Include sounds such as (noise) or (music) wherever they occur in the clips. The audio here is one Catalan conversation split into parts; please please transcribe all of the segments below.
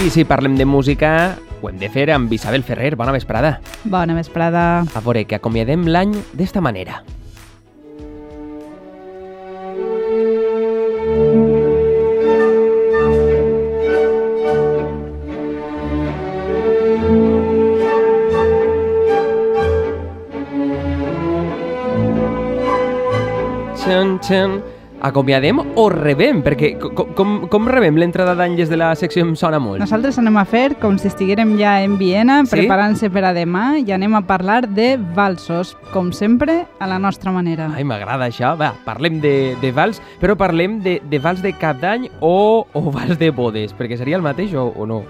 I si parlem de música, ho hem de fer amb Isabel Ferrer. Bona vesprada. Bona vesprada. A veure, que acomiadem l'any d'esta manera. Txan, txan. Acomiadem o rebem? Perquè com, com, com rebem l'entrada d'any des de la secció Em sona molt? Nosaltres anem a fer com si estiguérem ja en Viena, Sí? preparant-se per a demà, i anem a parlar de valsos, com sempre, a la nostra manera. Ai, m'agrada això. Va, parlem de, de vals, però parlem de, de vals de cap d'any o, o vals de bodes, perquè seria el mateix o, o no?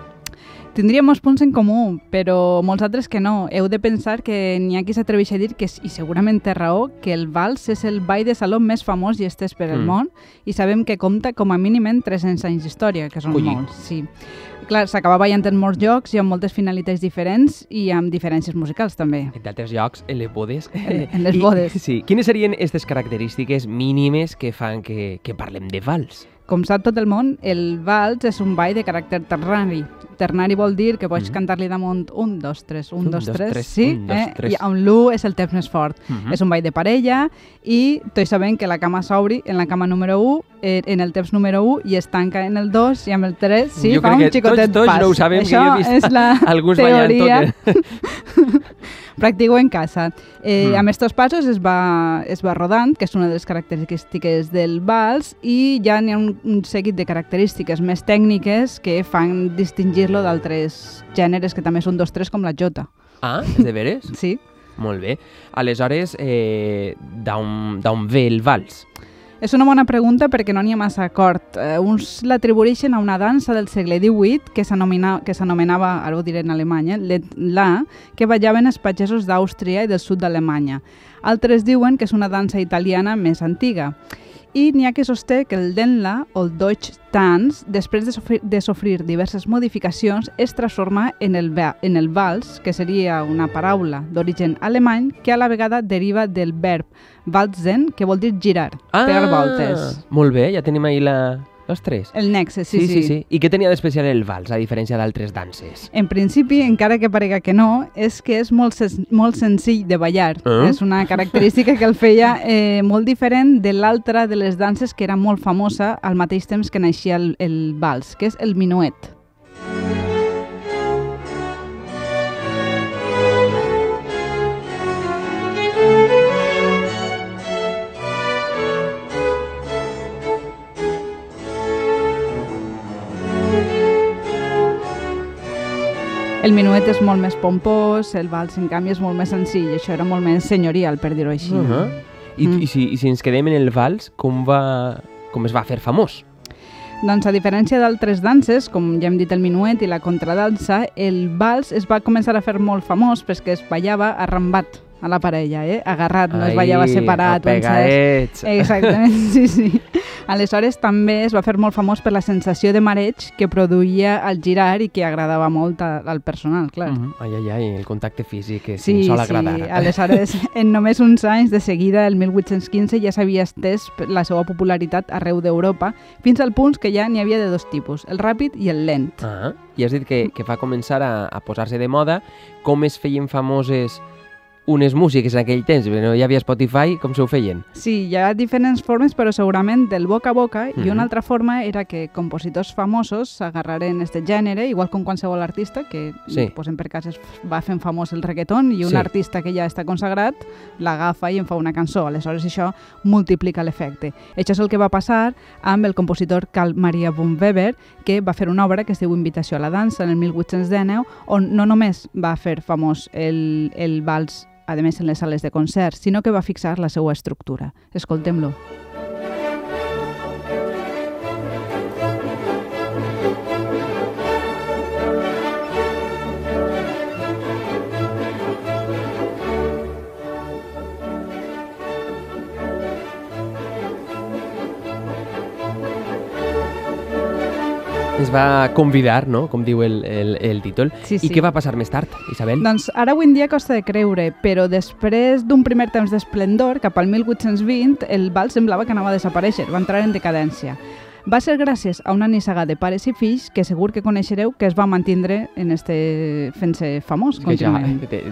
Tindríem molts punts en comú, però molts altres que no. Heu de pensar que n'hi ha qui s'atreveix a dir, que, i segurament té raó, que el vals és el ball de saló més famós i estès per el Mm. món, i sabem que compta com a mínim en 300 anys d'història, que són Colli. molts. Sí. Clar, s'acaba ballant en molts llocs i amb moltes finalitats diferents i amb diferències musicals també. En d'altres llocs, en les bodes. (laughs) En- en les I- bodes. (laughs) Sí. Quines serien aquestes característiques mínimes que fan que, que parlem de vals? Com sap tot el món, el vals és un ball de caràcter ternari. Ternari vol dir que pots Mhm. cantar-li damunt un, dos, tres, un, Un, dos, dos, tres, tres, sí, un, dos, eh? tres. i amb l'1 és el temps més fort. Mhm. És un ball de parella i tots sabem que la cama s'obri en la cama número 1, eh, en el temps número 1 i es tanca en el 2 i amb el 3 sí, Jo fa crec un que xicotet tots, tots pas. no ho sabem, que Això jo he vist és la (laughs) alguns ballant teoria. tot. (laughs) Practico en casa. Eh, Mm. Amb estos passos es va, es va rodant, que és una de les característiques del vals, i ja n'hi ha un, un seguit de característiques més tècniques que fan distingir-lo d'altres gèneres que també són dos, tres, com la jota. Ah, és de veres? (laughs) Sí? Molt bé. Aleshores, eh, d'on ve el vals? És una bona pregunta perquè no n'hi ha massa acord. Eh, uns l'atribueixen a una dansa del segle XVIII que s'anomena- que s'anomenava, ara ho diré en alemany, eh, la, que ballaven els pagesos d'Àustria i del sud d'Alemanya. Altres diuen que és una dansa italiana més antiga. I n'hi ha que sosté que el Denla, o el Deutsch Tanz, després de sofrir, de sofrir diverses modificacions, es transforma en el, en el vals, que seria una paraula d'origen alemany que a la vegada deriva del verb walzen, que vol dir girar, pegar voltes. Molt bé, ja tenim ahí la... los tres. El nexe, sí, sí. sí, sí. I què tenia d'especial el vals, a diferència d'altres danses? En principi, encara que parega que no, és que és molt, sen molt senzill de ballar. Ah. És una característica que el feia eh, molt diferent de l'altra de les danses que era molt famosa al mateix temps que naixia el, el vals, que és el minuet. El minuet és molt més pompós, el vals, en canvi, és molt més senzill. Això era molt més senyorial, per dir-ho així. Uh -huh. I, Mm. i, si, I si ens quedem en el vals, com, va, com es va fer famós? Doncs a diferència d'altres danses, com ja hem dit el minuet i la contradansa, el vals es va començar a fer molt famós perquè es ballava arrambat a la parella, eh? agarrat, no es ballava separat. Pegadets. Exactament, (laughs) sí, sí. Aleshores també es va fer molt famós per la sensació de mareig que produïa al girar i que agradava molt a- al personal, clar. Mhm. Ai, ai, ai, el contacte físic que Sí, sí, sol sí, agradar. aleshores, (laughs) en només uns anys, de seguida, el 1815, ja s'havia estès la seva popularitat arreu d'Europa, fins al punt que ja n'hi havia de dos tipus, el ràpid i el lent. Ah, I has dit que, que va començar a, a posar-se de moda. Com es feien famoses unes músiques en aquell temps? No hi havia Spotify, com se ho feien? Sí, hi ha diferents formes, però segurament del boca a boca, i Mhm. una altra forma era que compositors famosos s'agarraren este gènere, igual com qualsevol artista, que Sí. posem per cas es va fent famós el reggaeton, i un Sí. artista que ja està consagrat l'agafa i en fa una cançó. Aleshores això multiplica l'efecte. Això és el que va passar amb el compositor Carl Maria von Weber, que va fer una obra que es diu Invitació a la dansa en el 1819, on no només va fer famós el, el vals a més en les sales de concerts, sinó que va fixar la seva estructura. Escoltem-lo. Es va convidar, no?, com diu el, el, el títol. Sí, I sí. què va passar més tard, Isabel? Doncs ara avui en dia costa de creure, però després d'un primer temps d'esplendor, cap al 1820, el bal semblava que anava a desaparèixer, va entrar en decadència. Va ser gràcies a una nissaga de pares i fills que segur que coneixereu que es va mantindre en este fent-se famós que ja,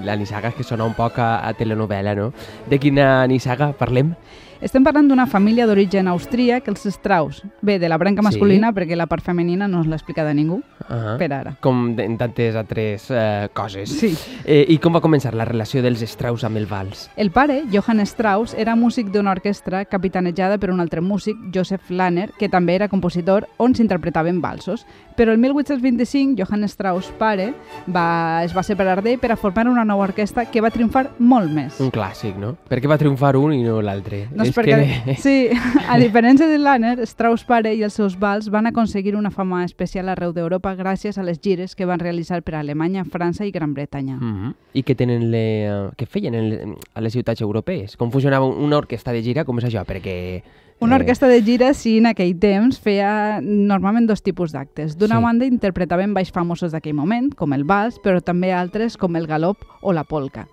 la nissaga que sona un poc a, a telenovela, no? De quina nissaga parlem? Estem parlant d'una família d'origen austríac, els Strauss. Bé, de la branca Sí. masculina, perquè la part femenina no us l'ha explicat a ningú, Uh -huh. per ara. Com de- en tantes altres eh, coses. Sí. Eh, I com va començar la relació dels Strauss amb el vals? El pare, Johann Strauss, era músic d'una orquestra capitanejada per un altre músic, Joseph Lanner, que també era compositor, on s'interpretaven valsos. Però el 1825, Johann Strauss, pare, va, es va separar d'ell per a formar una nova orquestra que va triomfar molt més. Un clàssic, no? Per què va triomfar un i no l'altre? Doncs És perquè, que... sí, a diferència de Lanner, Strauss pare i els seus vals van aconseguir una fama especial arreu d'Europa gràcies a les gires que van realitzar per Alemanya, França i Gran Bretanya. Mm -hmm. I què tenen le... què feien en, a les ciutats europees? Com funcionava una orquestra de gira? Com és això? Perquè... Una eh, orquestra de gira, sí, en aquell temps feia normalment dos tipus d'actes. D'una Sí. banda interpretaven balls famosos d'aquell moment, com el vals, però també altres com el galop o la polca.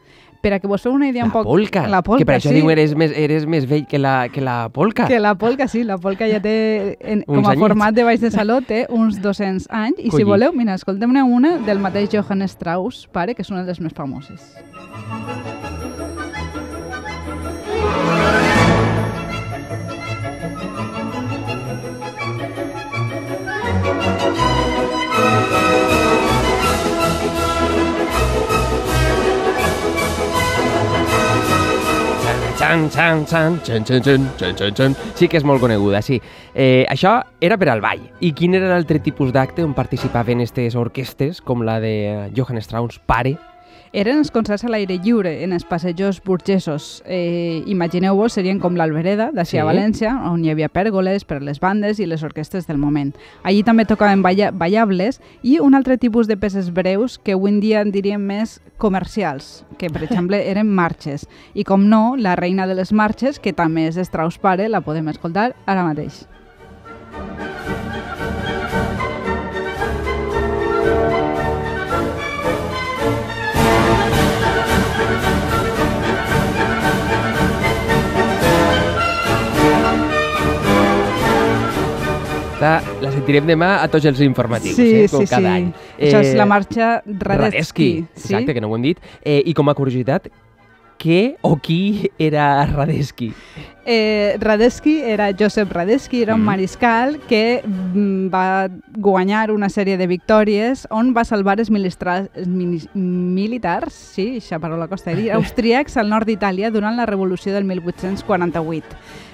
Per a que vos feu una idea La un poc... polca. La polca, Que per això sí. diu eres més, eres més vell que la, que la polca. Que la polca, sí, la polca ja té, en, com a anyets. format de balls de saló, té uns 200 anys. I si Colli. voleu, mira, escoltem-ne una del mateix Johann Strauss, pare, que és una de les més famoses. Xan, xan, xan, xan, xan, xan, xan, xan, xan. Sí que és molt coneguda, sí. Eh, això era per al ball. I quin era l'altre tipus d'acte on participaven aquestes orquestes, com la de Johann Strauss, pare? Eren els concerts a l'aire lliure, en els passejos burgesos. Eh, Imagineu-vos, serien com l'Albereda, d'ací Sí. a València, on hi havia pèrgoles per les bandes i les orquestres del moment. Allí també tocaven balla ballables i un altre tipus de peces breus que avui en dia en diríem més comercials, que per (laughs) exemple eren marxes. I com no, la reina de les marxes, que també és Strauss pare, la podem escoltar ara mateix. La, la sentirem demà a tots els informatius, Sí, eh? com sí, cada sí. any. Això és la marxa Radetzky. Radetzky, sí? exacte, que no ho hem dit. Eh, I com a curiositat, què o qui era Radetzky? Eh, Radetzky era Josep Radetzky, era un mariscal que mm, va guanyar una sèrie de victòries on va salvar els mini- militars, sí, aquesta paraula costa de dir, (laughs) austríacs al nord d'Itàlia durant la revolució del 1848.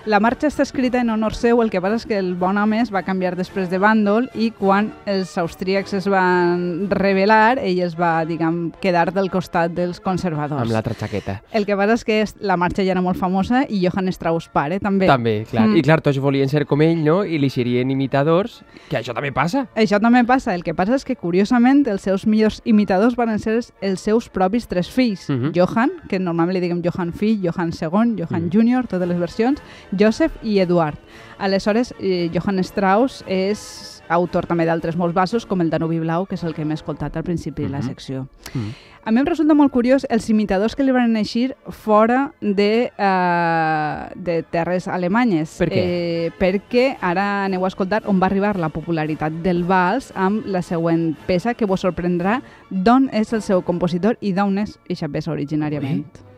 La marxa està escrita en honor seu, el que passa és que el bon home es va canviar després de bàndol i quan els austríacs es van rebel·lar, ell es va, diguem, quedar del costat dels conservadors. Amb l'altra xaqueta. El que passa és que la marxa ja era molt famosa i Johann Strauss pare també. També, clar. Mm. I clar, tots volien ser com ell, no? I li serien imitadors, que això també passa. Això també passa. El que passa és que, curiosament, els seus millors imitadors van ser els seus propis tres fills. Mhm. Johann, que normalment li diguem Johann fill, Johann segon, Johann Mhm. júnior, totes les versions, Joseph i Eduard. Aleshores, eh, Johann Strauss és autor també d'altres molts vasos, com el Danubi Blau, que és el que hem escoltat al principi de la Mhm. secció. Mm. A mi em resulta molt curiós els imitadors que li van eixir fora de, eh, de terres alemanyes. Per què? Eh, perquè ara aneu a escoltar on va arribar la popularitat del vals amb la següent peça que vos sorprendrà d'on és el seu compositor i d'on és eixa peça originàriament. I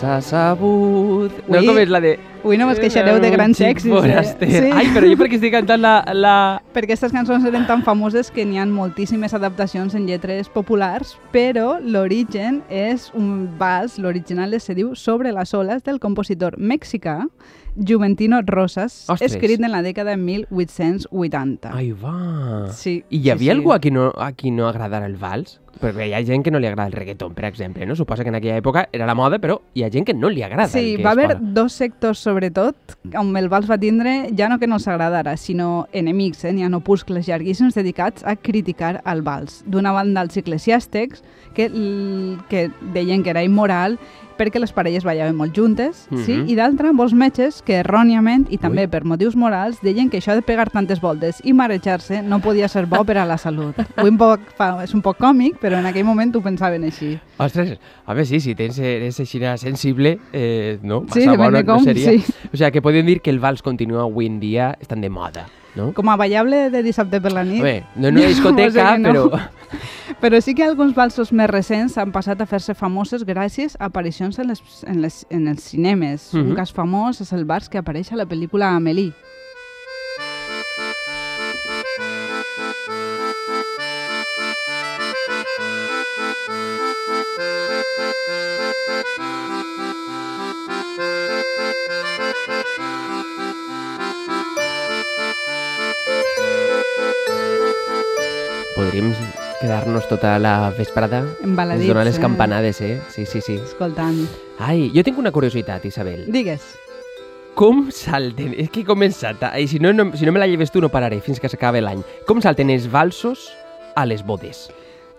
casa sabud. No, ¿cómo es la de Ui, no us queixareu de grans èxits, eh? Sí. Ai, però jo perquè estic cantant la... la... perquè aquestes cançons eren tan famoses que n'hi ha moltíssimes adaptacions en lletres populars, però l'origen és un vals, l'original se diu Sobre les oles del compositor mexicà Juventino Rosas, Ostres. escrit en la dècada de 1880. Ai, va. Sí, I hi havia sí. algú a qui, no, a qui no agradara el vals? Perquè hi ha gent que no li agrada el reggaeton, per exemple, no? Suposa que en aquella època era la moda, però hi ha gent que no li agrada Sí, va haver posa. dos sectors, sobretot, on el vals va tindre, ja no que no els agradara, sinó enemics. Eh? N'hi ha opuscles llarguíssims dedicats a criticar el vals. D'una banda, els eclesiàstics, que, que deien que era immoral, perquè les parelles ballaven molt juntes, Mhm. sí? i d'altra, molts metges que erròniament i també per motius morals deien que això de pegar tantes voltes i marejar-se no podia ser bo per a la salut. Avui un poc, fa, és un poc còmic, però en aquell moment ho pensaven així. Ostres, a veure, sí, si tens, eres així sensible, eh, no? Sí, Massa depèn bona de com, no seria. sí. O sigui, que podem dir que el vals continua avui en dia estan de moda, no? Com a ballable de dissabte per la nit. Bé, no en una discoteca, Ho sé no. però... (laughs) Però sí que alguns valsos més recents han passat a fer-se famoses gràcies a aparicions en, les, en, les, en els cinemes. Mhm. Un cas famós és el vals que apareix a la pel·lícula Amélie. Quedar-nos tota la vesprada Embaladits, ens donar les campanades, eh? Sí, sí, sí. Escoltant. Ai, jo tinc una curiositat, Isabel. Digues. Com salten... És que he començat... I si no, no, si no me la lleves tu no pararé fins que s'acabi l'any. Com salten els valsos a les bodes?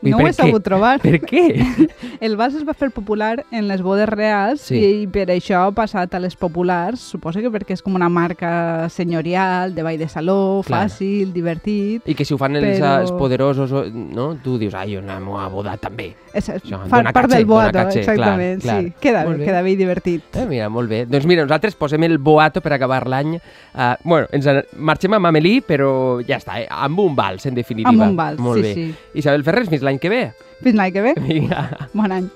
No ho he què? sabut trobar. Per què? (laughs) El vals es va fer popular en les bodes reals Sí. i per això ha passat a les populars. Suposo que perquè és com una marca senyorial, de ball de saló, Clar. fàcil, divertit. I que si ho fan els, Però- els poderosos, no? Tu dius, ai, jo anem a boda també. És, Això, fa part del boato, caché, clar, exactament, clar. sí. Queda, Molt bé. queda bé i divertit. Eh, mira, molt bé. Doncs mira, nosaltres posem el boato per acabar l'any. Uh, bueno, ens en- marxem amb Amélie, però ja està, eh? amb un vals, en definitiva. Amb un vals, molt sí, bé. sí. Isabel Ferrer, fins l'any que ve. Fins l'any que ve. Vinga. Bon any.